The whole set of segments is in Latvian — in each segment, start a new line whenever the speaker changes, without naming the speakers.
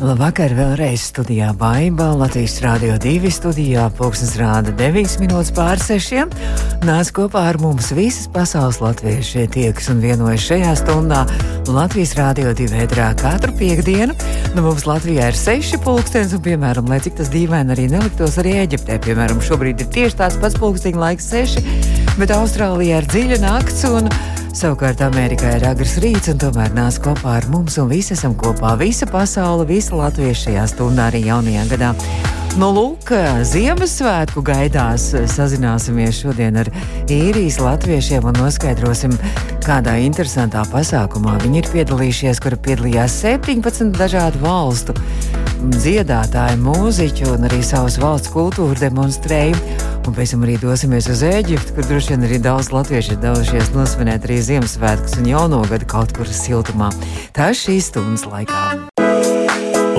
Labvakar, vēlreiz studijā Baiba, Latvijas Rādio 2 studijā, pulksnes rāda 9 minūtes pār 6. Nāc kopā ar mums visas pasaules latvieši tiekas un vienojas šajā stundā Latvijas Rādio 2 vētrā katru piekdienu. Nu, mums Latvijā ir 6 pulkstenis, un, piemēram, lai cik tas dīvaini arī neliktos, arī Eģiptē, piemēram, šobrīd ir tieši tāds pats pulksteņa laiks 6, bet Austrālijā ir dziļa nakts un Savukārt Amerikā ir agrs rīts, un tomēr nāc kopā ar mums, un visi esam kopā. Visa pasaule, visa Latvieša šajā stundā arī jaunajā gadā. Nu, lūk, Ziemassvētku gaidās sazināsimies šodien ar īrijas latviešiem un noskaidrosim, kādā interesantā pasākumā viņi ir piedalījušies, kura piedalījās 17 dažādu valstu dziedātāji, mūziķi un arī savas valsts kultūru demonstrēja. Un pēc tam arī dosimies uz Eģipti, kur droši vien arī daudz latviešu ir devušies nosvinēt arī Ziemassvētkus un jauno gadu kaut kur siltumā. Tā ir šīs stundas laikā.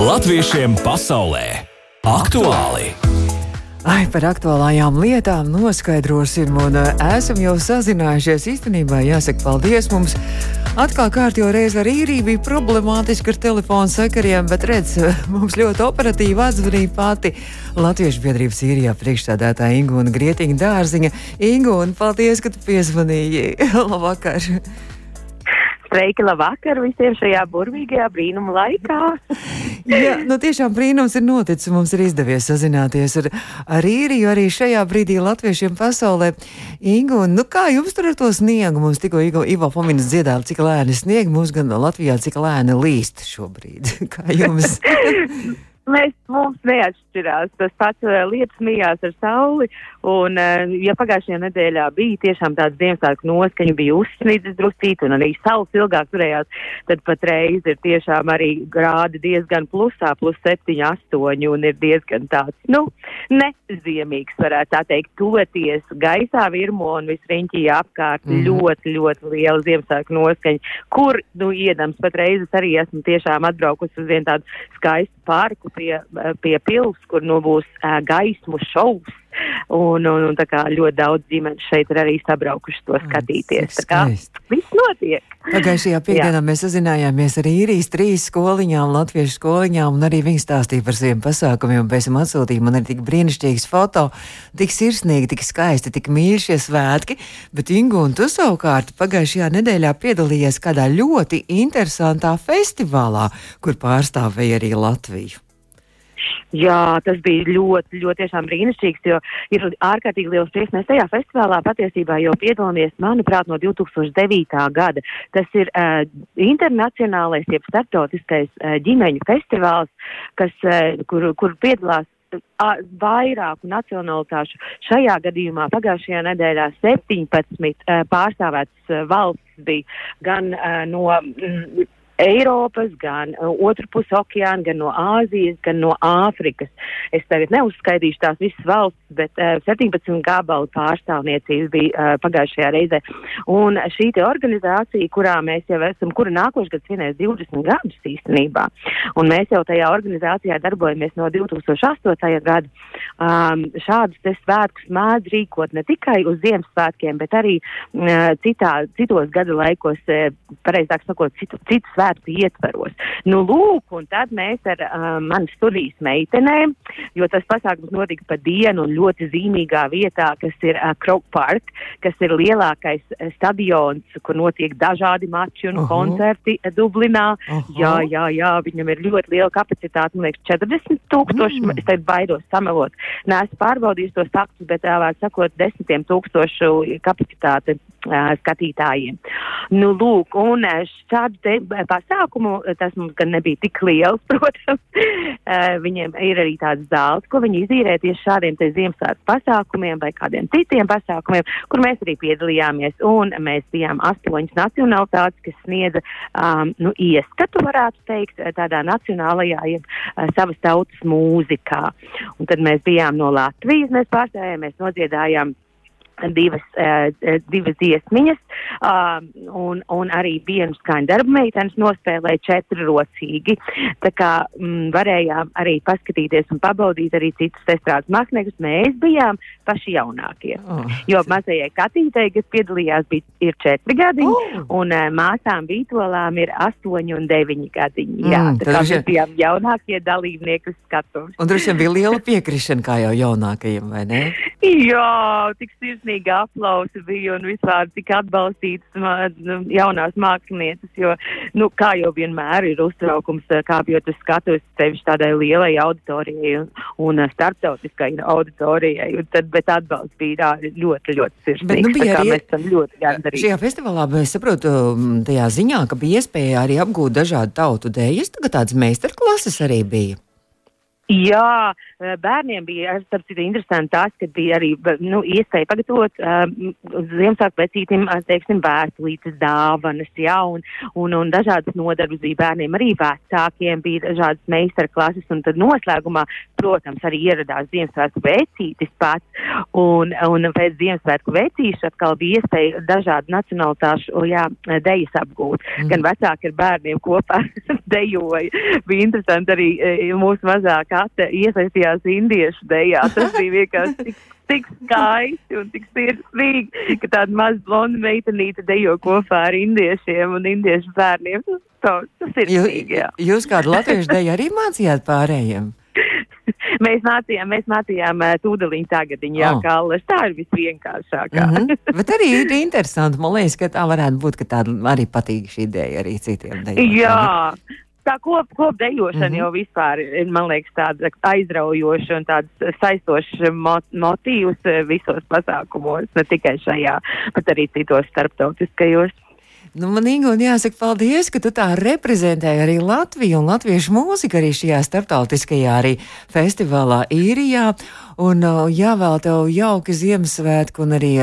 Latviešiem pasaulē aktuāli!
Ai, par aktuālajām lietām noskaidrosim, un uh, esam jau sazinājušies. Īstenībā jāsaka paldies mums. Atkal kārtībā reize ar īriju bija problemātiski ar telefonu sakariem, bet redz, mums ļoti operatīvi atzvanīja pati Latviešu biedrības īrijā priekšstādātāja Ingūna Grietiņa dārziņa. Ingūna, paldies, ka tu piezvanīji. Labvakar!
Sveiki, labvakar visiem šajā burvīgajā brīnuma laikā.
Jā, nu tiešām brīnums ir noticis. Mums ir izdevies sazināties ar, ar īriju arī šajā brīdī latviešiem pasaulē. Ingu, nu kā jums tur ar to sniegu? Mums tikko Ivo, Ivo Pominas dziedāja, cik lēni snieg, mums gan Latvijā cik lēni līst šobrīd. kā jums?
Mēs mums neatšķirās. Tas pats uh, lietas mījās ar sauli. Un, uh, ja pagājušajā nedēļā bija tiešām tāds Ziemassvētku noskaņa, bija uzsnīdzis drusīt un arī saules ilgāk turējās, tad patreiz ir tiešām arī grādi diezgan plusā, plus 7, 8 un ir diezgan tāds, nu, neziemīgs, varētu tā teikt, toties gaisā virmo un visriņķī apkārt mm. ļoti, ļoti liela Ziemassvētku noskaņa, kur, nu, iedams patreiz es arī esmu tiešām atbraukusi uz vienu tādu skaistu parku pie, pie pils, kur nu būs uh, gaismu šovs. Un, un, un ļoti daudz ģimenes šeit ir arī sabraukuši to skatīties. Tā kā viss notiek.
Pagājušajā piekdienā mēs sazinājāmies ar īrijas trīs skoliņām, latviešu skoliņām, un arī viņi stāstīja par saviem pasākumiem. Pēc tam atsūtīja man arī tik brīnišķīgas foto, tik sirsnīgi, tik skaisti, tik mīļi šie svētki. Bet, Ingu, un tu savukārt pagājušajā nedēļā piedalījies kādā ļoti interesantā festivālā, kur pārstāvēja arī Latviju.
Jā, tas bija ļoti, ļoti tiešām brīnišķīgs, jo ir ārkārtīgi liels prieks. Mēs tajā festivālā patiesībā jau piedalāmies, manuprāt, no 2009. gada. Tas ir uh, internacionālais, jeb starptautiskais uh, ģimeņu festivāls, kas, uh, kur, kur piedalās vairāku nacionalitāšu. Šajā gadījumā pagājušajā nedēļā 17 uh, pārstāvētas uh, valsts bija gan uh, no. Mm, Eiropas, gan uh, otru pusi okeāna, gan no Āzijas, gan no Āfrikas. Es tagad neuzskaidīšu tās visas valstis, bet uh, 17 gabalu pārstāvniecības bija uh, pagājušajā reizē. Un šī te organizācija, kurā mēs jau esam, kura nākošais gads svinēs 20 gadus īstenībā, un mēs jau tajā organizācijā darbojamies no 2008. gada, um, šādus te svētkus mēdz rīkot ne tikai uz Ziemassvētkiem, bet arī uh, citā, citos gada laikos, uh, pareizāk sakot, citu, citu svētku svētku ietveros. Nu, lūk, un tad mēs ar um, manas studijas meitenēm, jo tas pasākums notika pa dienu un ļoti zīmīgā vietā, kas ir uh, Krok Park, kas ir lielākais uh, stadions, kur notiek dažādi mači un uh -huh. koncerti uh, Dublinā. Uh -huh. Jā, jā, jā, viņam ir ļoti liela kapacitāte, man liekas, 40 tūkstoši, mm. es tagad baidos samelot. Nē, es pārbaudīju tos faktus, bet tā vārds sakot, desmitiem tūkstošu kapacitāte uh, skatītājiem. Nu, lūk, un šādu te pasākumu. Tas mums gan nebija tik liels, protams. Eh, viņiem ir arī tāds zāles, ko viņi izīrē tieši šādiem te Ziemassvētku pasākumiem vai kādiem citiem pasākumiem, kur mēs arī piedalījāmies. Un mēs bijām astoņas nacionalitātes, kas sniedza um, nu, ieskatu, varētu teikt, tādā nacionālajā, jeb uh, savas tautas mūzikā. Un tad mēs bijām no Latvijas, mēs pārstāvējāmies, nodziedājām divas, uh, divas dziesmiņas, uh, un, un arī vienu skaņu darbu meitenes nospēlēja četri rocīgi. Tā kā mm, varējām arī paskatīties un pabaudīt arī citus estrādes māksliniekus. Mēs bijām paši jaunākie. Oh. Jo mazajai Katītei, kas piedalījās, bija, ir četri gadi, oh. un uh, māsām Vītolām ir astoņi un deviņi gadiņi. Jā, mm, tā kā mēs bijām jaunākie dalībnieki uz skatuves.
Un droši vien bija liela piekrišana kā jau jaunākajiem, vai ne?
Jā, tik sirsnīgi aplausi bija un vispār tik atbalstītas nu, jaunās mākslinieces, jo, nu, kā jau vienmēr ir uztraukums, kāpjot uz skatuves sevišķi tādai lielai auditorijai un, un starptautiskai auditorijai, un tad, bet atbalsts bija ļoti, ļoti sirsnīgs. Bet, nu, bija arī, mēs esam ļoti gandarīti.
Šajā festivālā mēs saprotu tajā ziņā, ka bija iespēja arī apgūt dažādu tautu dēļas, tagad tādas meistarklases arī bija.
Jā, eh, bērniem bija starp citu interesanti tas, ka bija arī nu, iespēja pagatavot uh, Ziemassvētku vecītim, teiksim, vēstulītes dāvanas, jā, un, un, un dažādas nodarbes bija bērniem, arī vecākiem bija dažādas meistarklases, un tad noslēgumā, protams, arī ieradās Ziemassvētku vecītis pats, un, un pēc Ziemassvētku vecīša atkal bija iespēja dažādu nacionalitāšu, jā, dejas apgūt. Mm. Gan vecāki ar bērniem kopā dejoja. Bija interesanti arī mūsu mazākā Kate iesaistījās indiešu dejā. Tas bija vienkārši tik, tik skaisti un tik sirsnīgi, ka tāda maza blonda meitenīte dejo kopā ar indiešiem un indiešu bērniem. Tas, tas ir sirsnīgi, jā.
Jūs kādu latviešu deju arī mācījāt pārējiem?
mēs mācījām, mēs mācījām tūdeliņu tagadiņu, jā, oh. kalles. Tā ir visvienkāršākā.
mm -hmm. Bet arī ir interesanti, man liekas, ka tā varētu būt, ka tāda arī patīk šī ideja arī citiem dejotājiem.
Jā, tā kop, kopdejošana mm -hmm. jau vispār ir, man liekas, tāda aizraujoša un tāds saistošs mot motīvs visos pasākumos, ne tikai šajā, bet arī citos starptautiskajos.
Nu, man Ingūna jāsaka paldies, ka tu tā reprezentēji arī Latviju un latviešu mūziku arī šajā starptautiskajā arī festivālā īrijā. Un jāvēl tev jauki Ziemassvētku un arī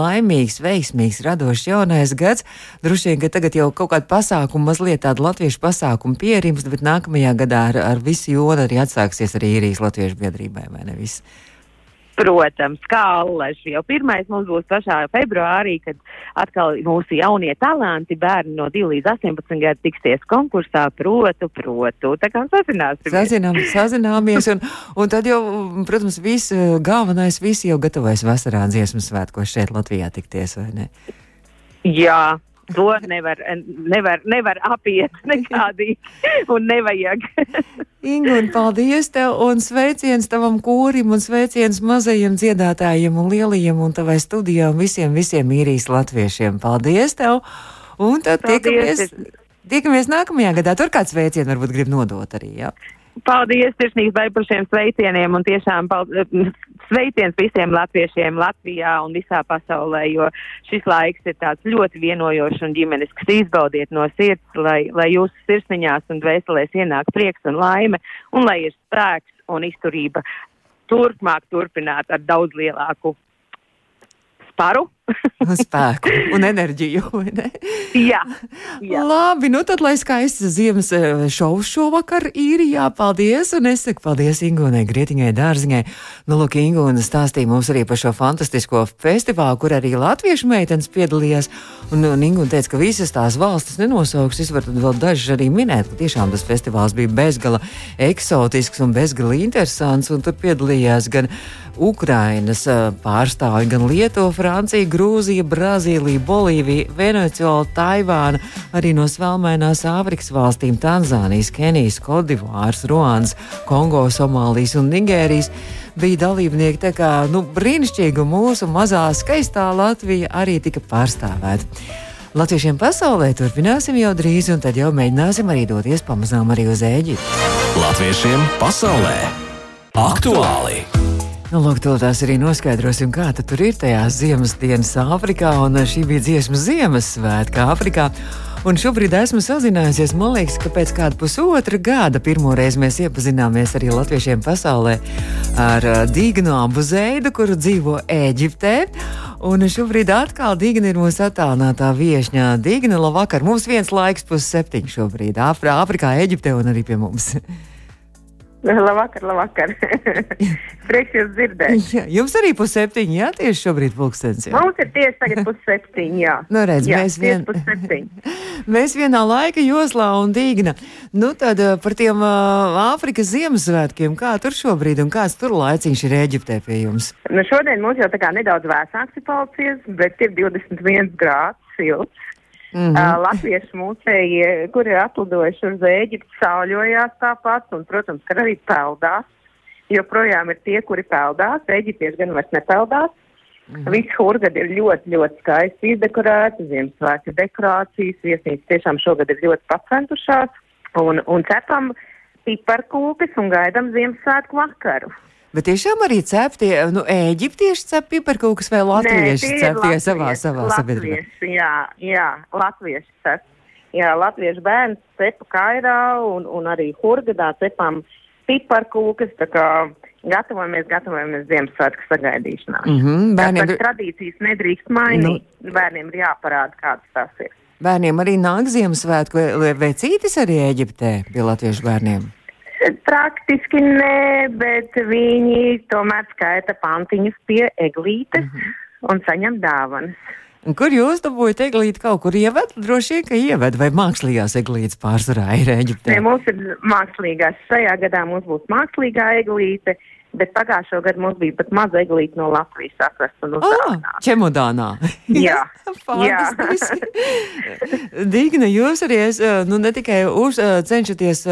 laimīgs, veiksmīgs, radošs jaunais gads. Droši vien, ka tagad jau kaut kāda pasākuma, mazliet tāda latviešu pasākuma pierimst, bet nākamajā gadā ar, ar visu jonu arī atsāksies arī īrijas latviešu biedrībai, vai ne viss?
Protams, kā Alleši. Jau pirmais mums būs pašā februārī, kad atkal mūsu jaunie talanti, bērni no 2 līdz 18 gadu tiksies konkursā, protu, protu. Tā kā sazināsimies.
Sazinām, sazināmies, un, un tad jau, protams, viss galvenais, visi jau gatavojas vasarā dziesmu svētkos šeit Latvijā tikties, vai ne?
Jā, To nevar, nevar, nevar apiet nekādīgi un nevajag.
Ingu, un paldies tev un sveiciens tavam kūrim un sveiciens mazajiem dziedātājiem un lielajiem un tavai studijām visiem, visiem īrijas latviešiem. Paldies tev! Un tad paldies. tiekamies, tiekamies nākamajā gadā. Tur kāds sveiciens varbūt grib nodot arī, jā?
Paldies, sirsnīgi par šiem sveicieniem un tiešām sveiciens visiem latviešiem Latvijā un visā pasaulē, jo šis laiks ir tāds ļoti vienojošs un ģimenisks. Izbaudiet no sirds, lai, lai jūsu sirsniņās un dvēselēs ienāk prieks un laime un lai ir spēks un izturība turpmāk turpināt ar daudz lielāku sparu
spēku un enerģiju.
jā, jā.
Labi, nu tad lai skaists ziemas eh, šovs šovakar īrijā. Paldies! Un es saku paldies Ingūnai Grietiņai Dārziņai. Nu, lūk, Ingūna stāstīja mums arī par šo fantastisko festivālu, kur arī latviešu meitenes piedalījās. Un, un Ingūna teica, ka visas tās valstis nenosauks. Es varu vēl dažas arī minēt, ka tiešām tas festivāls bija bezgala eksotisks un bezgala interesants. Un tur piedalījās gan Ukrainas eh, pārstāvji, gan Lietuva, Francija, Grūzija, Brazīlija, Bolīvija, Venecuāla, Taivāna, arī no Svelmainās Āfrikas valstīm - Tanzānijas, Kenijas, Kodivārs, Ruāns, Kongo, Somālijas un Nigērijas bija dalībnieki. Tā kā nu, brīnišķīgi mūsu mazā skaistā Latvija arī tika pārstāvēta. Latviešiem pasaulē turpināsim jau drīz, un tad jau mēģināsim arī doties pamazām arī uz Ēģipti.
Latviešiem pasaulē aktuāli!
Nu, lūk, tās arī noskaidrosim, kā tur ir tajās ziemas dienas Āfrikā, un šī bija dziesma Ziemassvētka Āfrikā. Un šobrīd esmu sazinājusies, man liekas, ka pēc kāda pusotra gada pirmoreiz mēs iepazināmies arī latviešiem pasaulē ar Dignu Abuzeidu, kuru dzīvo Ēģiptē. Un šobrīd atkal Digna ir mūsu attālinātā viesņā. Digna, labvakar! Mums viens laiks pusseptiņi šobrīd Āfrikā, Ēģiptē un arī pie mums.
Labvakar, labvakar. Prieks jūs dzirdēt.
Jā, jums arī pusseptiņi, jā, tieši šobrīd pulkstens. Jā.
Mums ir tieši tagad pusseptiņi, jā.
Nu, redz,
jā,
mēs, vien... mēs vienā laika joslā un dīgna. Nu, tad uh, par tiem uh, Āfrikas Ziemassvētkiem, kā tur šobrīd un kāds tur laiciņš ir Eģiptē pie jums?
Nu, šodien mums jau tā kā nedaudz vēsāks ir palicies, bet ir 21 grāds silts. Mm -hmm. uh, Latviešu mūsēji, kur ir atlidojuši uz Ēģipti, sauļojās tāpat, un, protams, ka arī peldās. Joprojām ir tie, kuri peldās, Ēģiptieši gan vairs nepeldās. Mm -hmm. Viss hurgad ir ļoti, ļoti skaisti izdekorēts, Ziemassvētku dekorācijas, viesnīcas tiešām šogad ir ļoti pacentušās, un, un cepam piparkūpes un gaidam Ziemassvētku vakaru.
Bet tiešām arī ceptie, nu, eģiptieši cep piparkūkas vai latvieši
Nē,
cep tie savā, savā sabiedrībā?
Latvieši, jā, jā, latvieši cep. Jā, latviešu bērns cepa kairā un, un arī hurgadā cepam piparkūkas, tā kā gatavojamies, gatavojamies Ziemassvētku sagaidīšanā.
Mm -hmm, bērniem,
Tāpēc tradīcijas nedrīkst mainīt. Nu, bērniem ir jāparāda, kādas tas ir.
bērniem arī nāk Ziemassvētku vecītis arī Eģiptē pie latviešu bērniem.
Praktiski nē, bet viņi tomēr skaita pantiņus pie eglītes mm -hmm. un saņem dāvanas.
Kur jūs dabūjat eglīti kaut kur ieved? Droši vien, ka ieved, vai mākslīgās eglītes pārsvarā ir Eģiptē?
Nē, mums ir mākslīgās. Šajā gadā mums būs mākslīgā eglīte, bet pagājušo gadu mums bija pat maza eglīte no Latvijas atvesta un
Ah,
uzdāvināta.
čemodānā.
Jā,
Fantastiski. Digna, jūs arī es, nu, ne tikai uz, cenšaties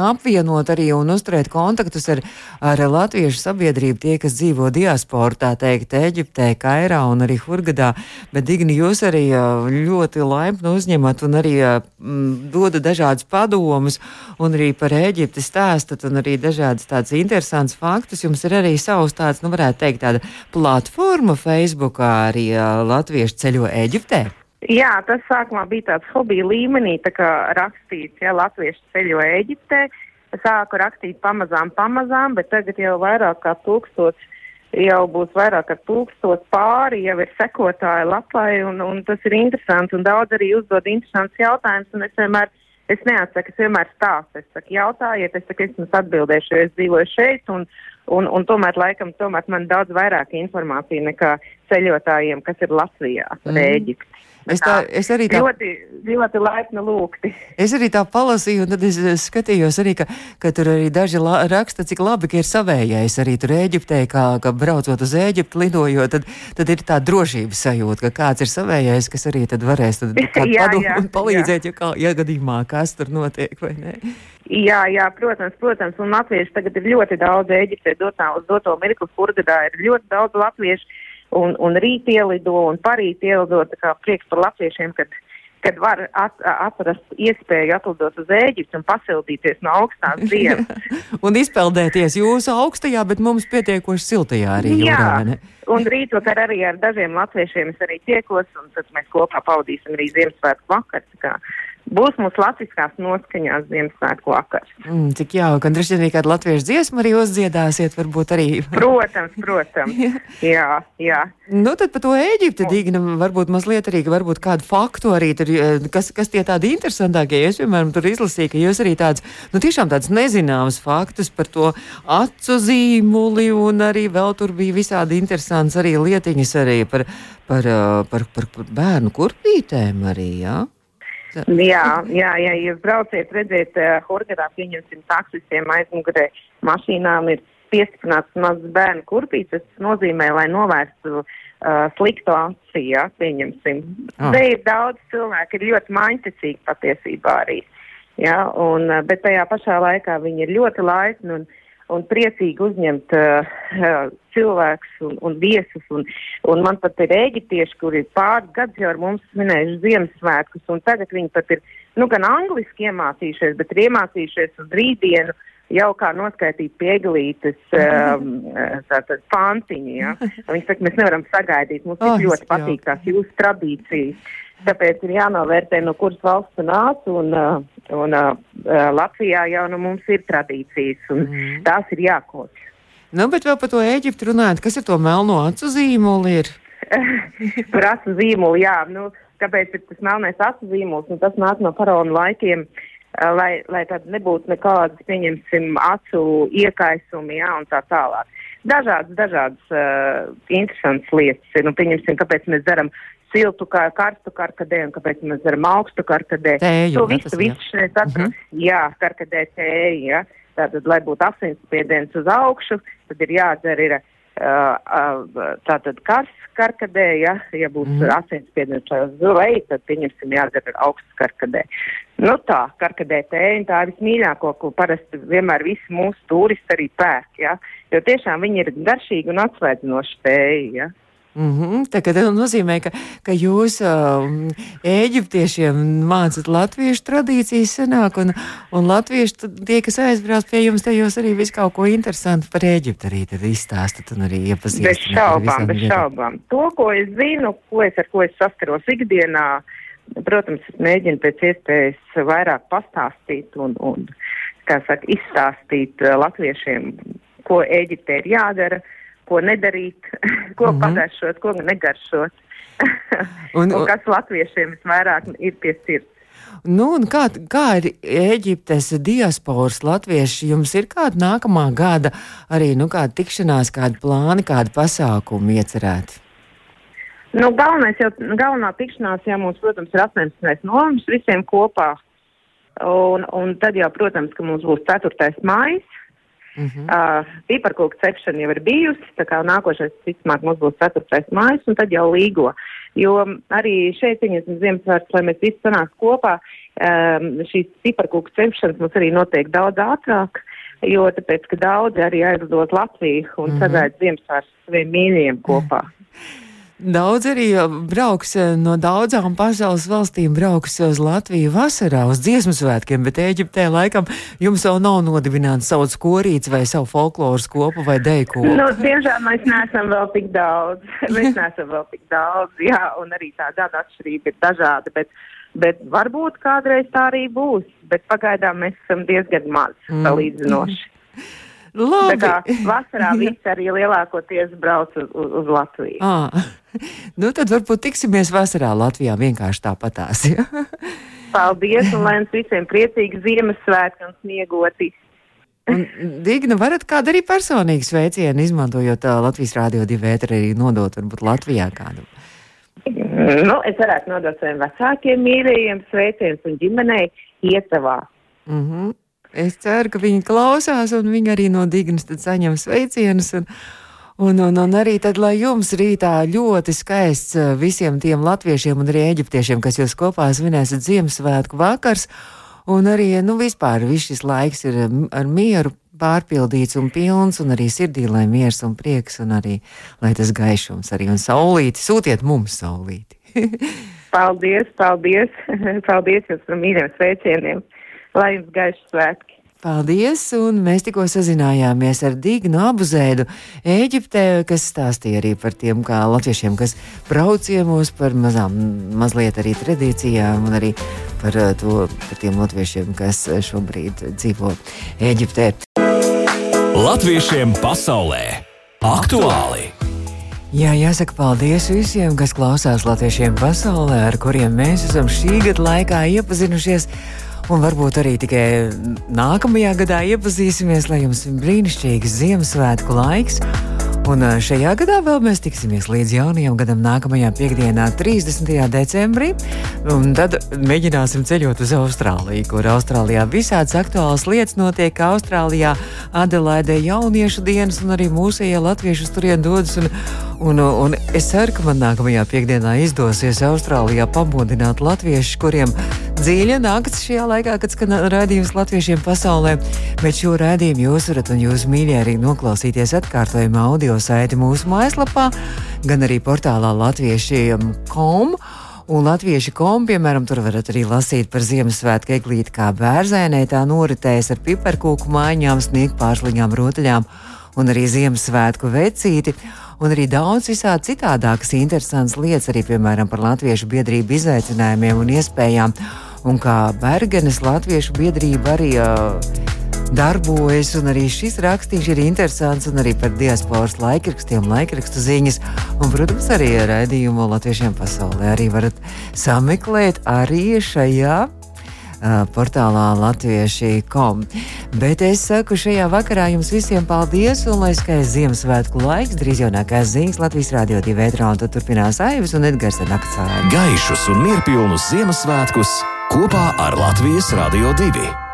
apvienot arī un uzturēt kontaktus ar, ar latviešu sabiedrību, tie, kas dzīvo diasporā, tā teikt, Eģiptē, Kairā un arī Hurgadā, bet Digna, jūs arī ļoti laipni uzņemat un arī m, dodat dažādus padomus un arī par Eģipti stāstat un arī dažādas tādas interesantas faktus. Jums ir arī savs tāds, nu, varētu teikt, tāda platforma Facebookā arī latviešu ceļo Eģiptē.
Jā, tas sākumā bija tāds hobija līmenī, tā kā rakstīts, ja latvieši ceļo Eģiptē. Sāku rakstīt pamazām, pamazām, bet tagad jau vairāk kā tūkstots, jau būs vairāk kā tūkstots pāri, jau ir sekotāji lapai, un, un tas ir interesanti, un daudz arī uzdod interesants jautājums, un es vienmēr, es neatsaku, es vienmēr stāstu, es saku, jautājiet, es saku, es jums atbildēšu, jo es dzīvoju šeit, un, un, un tomēr, laikam, tomēr man daudz vairāk informācija nekā ceļotājiem, kas ir Latvijā,
Mm.
Ēģipti.
Es, tā, es arī tā
Ļoti, ļoti laipni lūgti.
Es arī tā palasīju, un tad es skatījos arī, ka, ka tur arī daži la, raksta, cik labi, ka ir savējais arī tur Ēģiptē, kā, ka braucot uz Ēģiptu, lidojot, tad, tad ir tā drošības sajūta, ka kāds ir savējais, kas arī tad varēs tad kādu
Jā,
padomu
jā,
un palīdzēt, ja, kā, ja gadījumā kas tur notiek, vai ne?
Jā, jā, protams, protams, un latvieši tagad ir ļoti daudz Eģiptē dotā uz doto mirkli Furgadā, ir ļoti daudz latviešu, un, un rīt ielido, un parīt ielido, tā kā prieks par latviešiem, kad, kad var at, atrast iespēju atlidot uz Ēģiptu un pasildīties no augstās ziemas.
un izpeldēties jūsu augstajā, bet mums pietiekoši siltajā arī jūrā, vai ne?
un rītvakar arī ar dažiem latviešiem es arī tiekos, un tad mēs kopā pavadīsim arī Ziemassvētku vakaru. Būs mūsu latviskās noskaņās Ziemassvētku vakars.
Mm, cik jauki, un droši vien arī kādu latviešu dziesmu arī uzdziedāsiet, varbūt arī.
Protams, protams. jā, jā.
Nu, tad par to Eģipti, Digna, varbūt mazliet arī, varbūt kādu faktu arī tur, eh, kas, kas tie tādi interesantākie. Es, piemēram, tur izlasīju, ka jūs arī tāds, nu, tiešām tāds nezināms faktus par to acu zīmuli, un arī vēl tur bija visādi interesants arī lietiņas arī par, par, eh, par, par, par bērnu kurpītēm arī, jā?
Jā, jā, ja jūs brauciet, redziet, uh, Horgadā pieņemsim taksistiem aizmugurē mašīnām ir piestiprināts mazs bērnu kurpīts, tas nozīmē, lai novērstu uh, slikto acī, jā, pieņemsim.
Ah.
Te ir daudz cilvēku, ir ļoti maiņticīgi patiesībā arī, jā, un, uh, bet tajā pašā laikā viņi ir ļoti laipni un, un priecīgi uzņemt uh, uh, cilvēkus un, un viesus. Un, un man pat ir eģiptieši, kuri pāris gadus jau ar mums svinējuši Ziemassvētkus, un tagad viņi pat ir nu, gan angliski iemācījušies, bet ir iemācījušies uz rītdienu jau kā noskaitīt pieglītes um, tātad pantiņu. Ja? Viņi saka, mēs nevaram sagaidīt, mums
Oh,
ļoti patīk tās jūsu tradīcijas. Tāpēc ir jānovērtē, no kuras valsts tu nāc, un, uh, un uh, uh, Latvijā jau nu mums ir tradīcijas, un mm. tās ir jākoč.
Nu, bet vēl par to Eģiptu runājot, kas ir to melno acu zīmoli? Ir?
Par acu zīmolu, jā, nu, kāpēc ir tas melnais acu zīmols, un tas nāk no faraona laikiem. lai, lai tad nebūtu nekādas, pieņemsim, acu iekaisumi, jā, un tā tālāk. Dažādas, dažādas uh, interesantas lietas ir, nu, pieņemsim, kāpēc mēs dzeram siltu, kā karstu karkadē, un kāpēc mēs dzeram augstu karkadē.
Tēju,
to
ne,
visu,
ir,
visu šeit atrast. Mm -hmm. Jā, karkadē tēju, jā. Tātad, lai būtu asinsspiediens uz augšu, tad ir jādzer ir uh, uh, tātad kars karkadē, ja, ja būs mm -hmm. asinsspiediens uz leju, tad pieņemsim jādzer ir augsts karkadē. Nu tā, karkadē tēja, tā ir vismīļāko, ko parasti vienmēr visi mūsu turisti arī pērk, ja, jo tiešām viņi ir garšīgi un atsvaidzinoši tēji, ja.
Mm -hmm. Tas nozīmē, ka, ka jūs uh, eģiptiešiem mācāt latviešu tradīcijas, senāk, un, un latvieši tie, kas aizbrauc pie jums, te jūs arī visu kaut ko interesantu par Eģiptu arī izstāstat un arī iepazīstat.
Bez šaubām, bez šaubām. To, ko es zinu, ko es ar ko es saskaros ikdienā, protams, es mēģinu pēc iespējas vairāk pastāstīt un, un kā saka, izstāstīt uh, latviešiem, ko Eģiptē ir jādara. Uh, ko nedarīt, ko mm -hmm. pagaršot, ko negaršot. un, un kas latviešiem visvairāk ir pie sirds.
Nu, kā, kā ir Eģiptes diasporas latvieši? Jums ir kāda nākamā gada arī nu, kāda tikšanās, kāda plāna, kāda pasākuma iecerēta?
Nu, galvenais jau, galvenā tikšanās jau mums, protams, ir 18. novembris visiem kopā. Un, un tad jau, protams, ka mums būs 4. mājas. Uh -huh. uh, Piparkūka cepšana jau ir bijusi, tā kā nākošais, visticamāk, mums būs 4. mājas, un tad jau līgo. Jo arī šeit, pieņemsim, Ziemassvētku, lai mēs visi sanāk kopā, um, šīs piparkūka cepšanas mums arī notiek daudz ātrāk, jo tāpēc, ka daudzi arī aizlidot Latviju un uh -huh. sagaida Ziemassvētku saviem mīļajiem kopā. Uh -huh.
Daudz arī brauks eh, no daudzām pasaules valstīm, brauks uz Latviju vasarā uz dziesmu svētkiem, bet Eģiptē laikam jums vēl nav nodibināts savs korīts vai savu folkloras kopu vai deju
Nu, diemžēl mēs neesam vēl tik daudz. mēs neesam vēl tik daudz, jā, un arī tā gada atšķirība ir dažāda, bet, bet varbūt kādreiz tā arī būs, bet pagaidām mēs esam diezgan maz mm.
Labi.
Tā kā vasarā viss arī lielākoties brauc uz, uz, uz Latviju.
À. Nu, tad varbūt tiksimies vasarā Latvijā vienkārši tāpatās. Ja?
Paldies, un lai jums visiem priecīgi Ziemassvētki un sniegoti.
Un, Digna, varat kādu arī personīgu sveicienu, izmantojot uh, Latvijas Rādio 2 vētru, arī nodot varbūt Latvijā kādam?
Nu, es varētu nodot saviem vecākiem mīļajiem sveicienus un ģimenei Ietavā.
Mm -hmm. Es ceru, ka viņi klausās, un viņi arī no Dignas saņem sveicienus. Un, un, un, un arī tad, lai jums rītā ļoti skaists eh, visiem tiem latviešiem un arī eģiptiešiem, kas jūs kopā svinēsiet Ziemassvētku vakars, un arī, nu, vispār viss šis laiks ir eh, ar mieru pārpildīts un pilns, un arī sirdī, lai miers un prieks, un arī, lai tas gaišums arī un saulīti, sūtiet mums saulīti.
paldies, paldies, paldies jums par mīļiem sveicieniem! Lai jums gaišs svētki!
Paldies! Un mēs tikko sazinājāmies ar Dignu Abuzēdu, Eģiptē, kas stāstīja arī par tiem kā latviešiem, kas brauc ciemos, par mazām, mazliet arī tradīcijām un arī par eh, to, par tiem latviešiem, kas šobrīd dzīvo Eģiptē.
Latviešiem pasaulē aktuāli!
Jā, jāsaka paldies visiem, kas klausās latviešiem pasaulē, ar kuriem mēs esam šī gada laikā iepazinušies un varbūt arī tikai nākamajā gadā iepazīsimies, lai jums ir brīnišķīgs Ziemassvētku laiks. Un šajā gadā vēl mēs tiksimies līdz jaunajam gadam, nākamajā piekdienā, 30. decembrī. Tad mēģināsim ceļot uz Austrāliju, kur Austrālijā visādas aktuālas lietas notiek. Austrālijā Adelaide jauniešu dienas un arī mūsējie latvieši turien dodas. Un, un, un es ceru, ka man nākamajā piekdienā izdosies Austrālijā pamodināt latviešus, kuriem dziļa naktis šajā laikā, kad skan rādījums latviešiem pasaulē. Bet šo rādījumu jūs varat un jūs mīļi arī noklausīties atkārtojumā audio saiti mūsu mājaslapā, gan arī portālā latviešiem.com. Un latviešu kom, piemēram, tur varat arī lasīt par Ziemassvētku eglīti, kā bērnē tā noritēs ar piparkūku maiņām, sniegu pārsliņām, rotaļām un arī Ziemassvētku vecīti. Un arī daudz visādi citādākas interesantas lietas, arī piemēram par latviešu biedrību izaicinājumiem un iespējām. Un kā Bergenes Latviešu biedrība arī uh, darbojas, arī šis rakstīns ir interesants, un arī par diasporas laikrakstiem, laikrakstu ziņas, un, protams, arī raidījumu latviešiem pasaulē arī varat sameklēt arī šajā uh, portālā latvieši.com. Bet es saku šajā vakarā jums visiem paldies un lai skaists Ziemassvētku laiks, drīz jaunākās ziņas Latvijas Rādio 2 vētrā un tad turpinās Aivas un Edgars Naktsāni.
Gaišus un mierpilnus Ziemassvētkus kopā ar Latvijas Rādio 2.